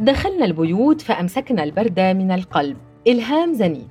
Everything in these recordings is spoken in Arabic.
دخلنا البيوت فأمسكنا البرد من القلب. إلهام زني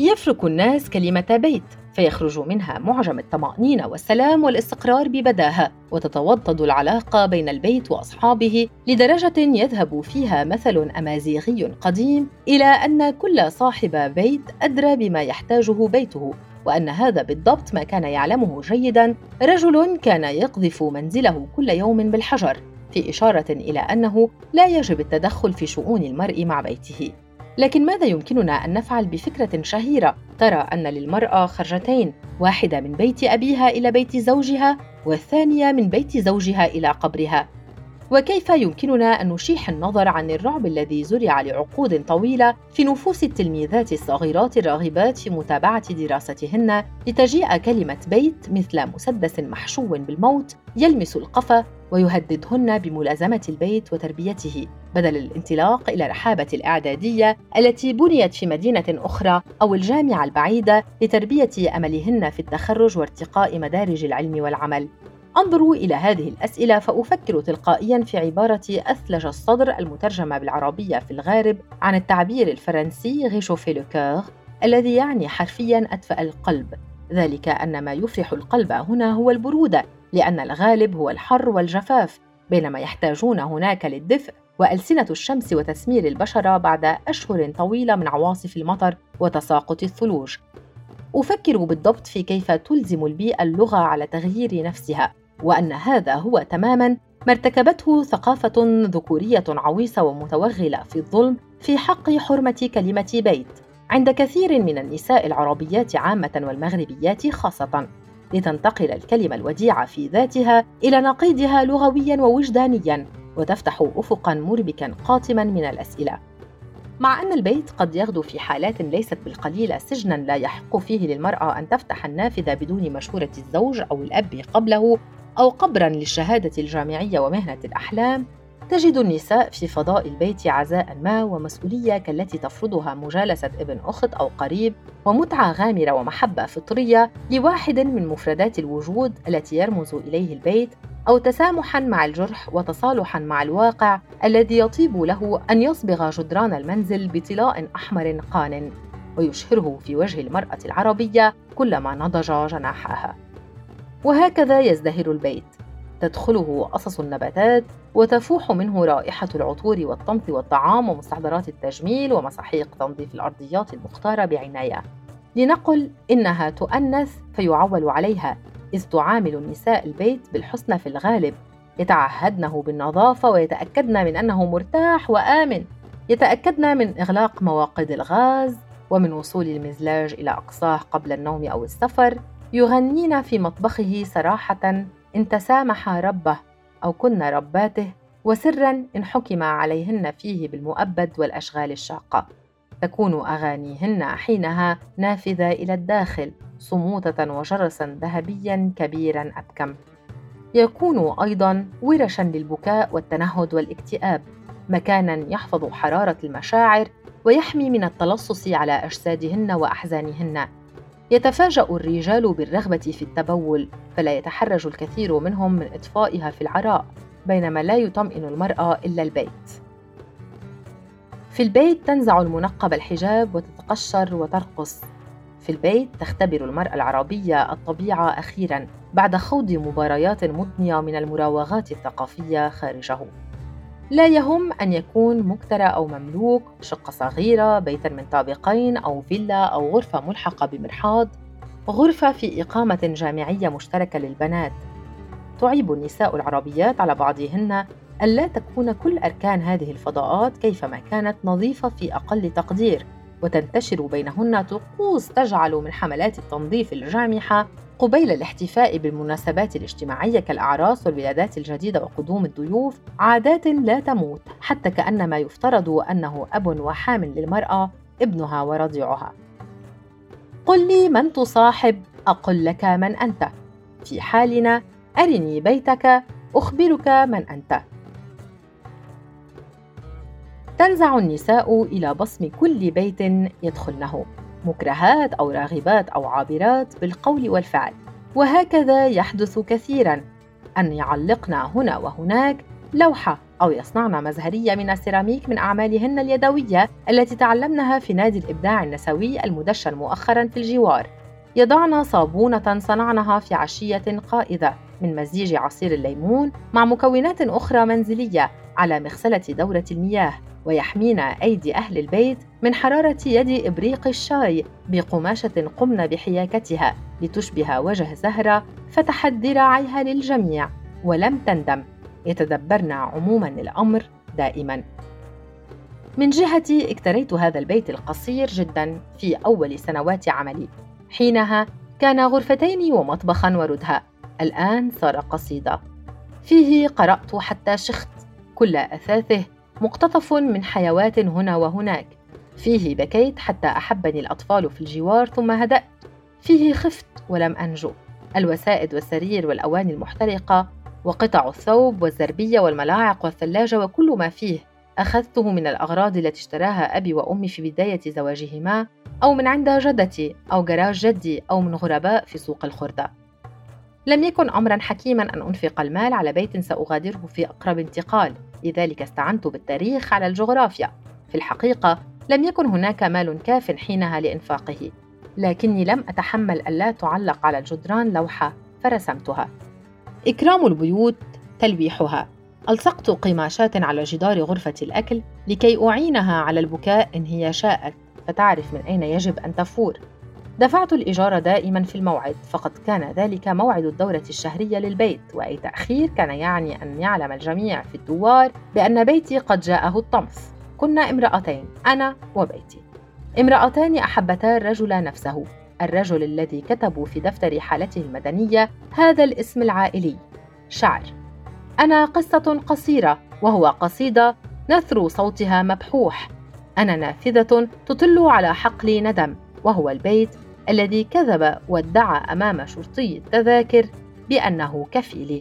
يفرك الناس كلمة بيت فيخرج منها معجم الطمأنينة والسلام والاستقرار ببداهة وتتوطد العلاقة بين البيت وأصحابه لدرجة يذهب فيها مثل أمازيغي قديم إلى أن كل صاحب بيت أدرى بما يحتاجه بيته وأن هذا بالضبط ما كان يعلمه جيدا. رجل كان يقذف منزله كل يوم بالحجر. في إشارة إلى أنه لا يجب التدخل في شؤون المرء مع بيته. لكن ماذا يمكننا أن نفعل بفكرة شهيرة؟ ترى أن للمرأة خرجتين واحدة من بيت أبيها إلى بيت زوجها والثانية من بيت زوجها إلى قبرها. وكيف يمكننا أن نشيح النظر عن الرعب الذي زرع لعقود طويلة في نفوس التلميذات الصغيرات الراغبات في متابعة دراستهن لتجيء كلمة بيت مثل مسدس محشو بالموت يلمس القفا ويهددهن بملازمة البيت وتربيته بدل الانطلاق إلى رحابة الإعدادية التي بنيت في مدينة أخرى أو الجامعة البعيدة لتربية أملهن في التخرج وارتقاء مدارج العلم والعمل. أنظروا إلى هذه الأسئلة فأفكر تلقائيا في عبارة أثلج الصدر المترجمة بالعربية في الغارب عن التعبير الفرنسي غيشوفي لو كور الذي يعني حرفيا أدفأ القلب. ذلك أن ما يفرح القلب هنا هو البرودة لأن الغالب هو الحر والجفاف بينما يحتاجون هناك للدفء وألسنة الشمس وتسمير البشرة بعد أشهر طويلة من عواصف المطر وتساقط الثلوج. أفكر بالضبط في كيف تلزم البيئة اللغة على تغيير نفسها وأن هذا هو تماما ما ارتكبته ثقافة ذكورية عويصة ومتوغلة في الظلم في حق حرمة كلمة بيت. عند كثير من النساء العربيات عامة والمغربيات خاصة. لتنتقل الكلمة الوديعة في ذاتها إلى نقيضها لغويا ووجدانيا وتفتح أفقا مربكا قاتما من الأسئلة. مع أن البيت قد يغدو في حالات ليست بالقليلة سجنا لا يحق فيه للمرأة أن تفتح النافذة بدون مشورة الزوج أو الأب قبله أو قبرا للشهادة الجامعية ومهنة الأحلام. تجد النساء في فضاء البيت عزاء ما ومسؤولية كالتي تفرضها مجالسة ابن أخت أو قريب ومتعة غامرة ومحبة فطرية لواحد من مفردات الوجود التي يرمز إليه البيت أو تسامحا مع الجرح وتصالحا مع الواقع الذي يطيب له أن يصبغ جدران المنزل بطلاء أحمر قان ويشهره في وجه المرأة العربية كلما نضج جناحها. وهكذا يزدهر البيت. تدخله قصص النباتات وتفوح منه رائحة العطور والطمث والطعام ومستحضرات التجميل ومساحيق تنظيف الأرضيات المختارة بعناية. لنقل إنها تؤنث فيعول عليها إذ تعامل النساء البيت بالحسنى في الغالب. يتعهدنه بالنظافة ويتأكدن من أنه مرتاح وآمن. يتأكدن من إغلاق مواقد الغاز ومن وصول المزلاج إلى أقصاه قبل النوم أو السفر. يغنين في مطبخه صراحة إن تسامح ربه أو كن رباته وسرا إن حكم عليهن فيه بالمؤبد والأشغال الشاقة. تكون أغانيهن حينها نافذة إلى الداخل صموتة وجرسا ذهبيا كبيرا أبكم. يكون أيضا ورشا للبكاء والتنهد والاكتئاب مكانا يحفظ حرارة المشاعر ويحمي من التلصص على أجسادهن وأحزانهن. يتفاجأ الرجال بالرغبة في التبول فلا يتحرج الكثير منهم من إطفائها في العراء بينما لا يطمئن المرأة إلا البيت. في البيت تنزع المنقب الحجاب وتتقشر وترقص. في البيت تختبر المرأة العربية الطبيعة أخيرا بعد خوض مباريات مضنية من المراوغات الثقافية خارجه. لا يهم أن يكون مكترى أو مملوك شقة صغيرة بيتا من طابقين أو فيلا أو غرفة ملحقة بمرحاض. غرفة في إقامة جامعية مشتركة للبنات. تعيب النساء العربيات على بعضهن ألا تكون كل أركان هذه الفضاءات كيفما كانت نظيفة في أقل تقدير وتنتشر بينهن طقوس تجعل من حملات التنظيف الجامحة قبيل الاحتفاء بالمناسبات الاجتماعية كالأعراس والولادات الجديدة وقدوم الضيوف عادات لا تموت حتى كأنما يفترض أنه أب وحام للمرأة ابنها ورضيعها. قل لي من تصاحب أقل لك من أنت. في حالنا أرني بيتك أخبرك من أنت. تنزع النساء إلى بصم كل بيت يدخلنه. مكرهات أو راغبات أو عابرات بالقول والفعل وهكذا يحدث كثيرا. أن يعلقن هنا وهناك لوحة أو يصنعن مزهرية من السيراميك من أعمالهن اليدوية التي تعلمنها في نادي الإبداع النسوي المدشن مؤخرا في الجوار. يضعن صابونة صنعنها في عشية قائدة. من مزيج عصير الليمون مع مكونات أخرى منزلية على مغسلة دورة المياه ويحمين أيدي أهل البيت من حرارة يد إبريق الشاي بقماشة قمن بحياكتها لتشبه وجه زهرة فتحت ذراعيها للجميع ولم تندم. يتدبرن عموما الأمر دائما. من جهتي اكتريت هذا البيت القصير جدا في أول سنوات عملي. حينها كان غرفتين ومطبخا وردهاء الآن صار قصيدة فيه قرأت حتى شخت كل أثاثه مقتطف من حيوات هنا وهناك. فيه بكيت حتى أحبني الأطفال في الجوار ثم هدأت. فيه خفت ولم أنجو. الوسائد والسرير والأواني المحترقة وقطع الثوب والزربية والملاعق والثلاجة وكل ما فيه أخذته من الأغراض التي اشتراها أبي وأمي في بداية زواجهما أو من عند جدتي أو جراج جدي أو من غرباء في سوق الخردة. لم يكن أمرا حكيما أن أنفق المال على بيت سأغادره في أقرب انتقال لذلك استعنت بالتاريخ على الجغرافيا. في الحقيقة لم يكن هناك مال كاف حينها لإنفاقه لكني لم أتحمل ألا تعلق على الجدران لوحة فرسمتها. إكرام البيوت تلويحها ألصقت قماشات على جدار غرفة الأكل لكي أعينها على البكاء إن هي شاءت. فتعرف من أين يجب أن تفور. دفعت الإيجار دائما في الموعد فقد كان ذلك موعد الدورة الشهرية للبيت وأي تأخير كان يعني أن يعلم الجميع في الدوار بأن بيتي قد جاءه الطمس. كنا امرأتين أنا وبيتي. امرأتان أحبتا الرجل نفسه الرجل الذي كتبوا في دفتر حالته المدنية هذا الاسم العائلي شعر. أنا قصة قصيرة وهو قصيدة نثر صوتها مبحوح. أنا نافذة تطل على حقل ندم وهو البيت الذي كذب وادعى أمام شرطي التذاكر بأنه كفيلي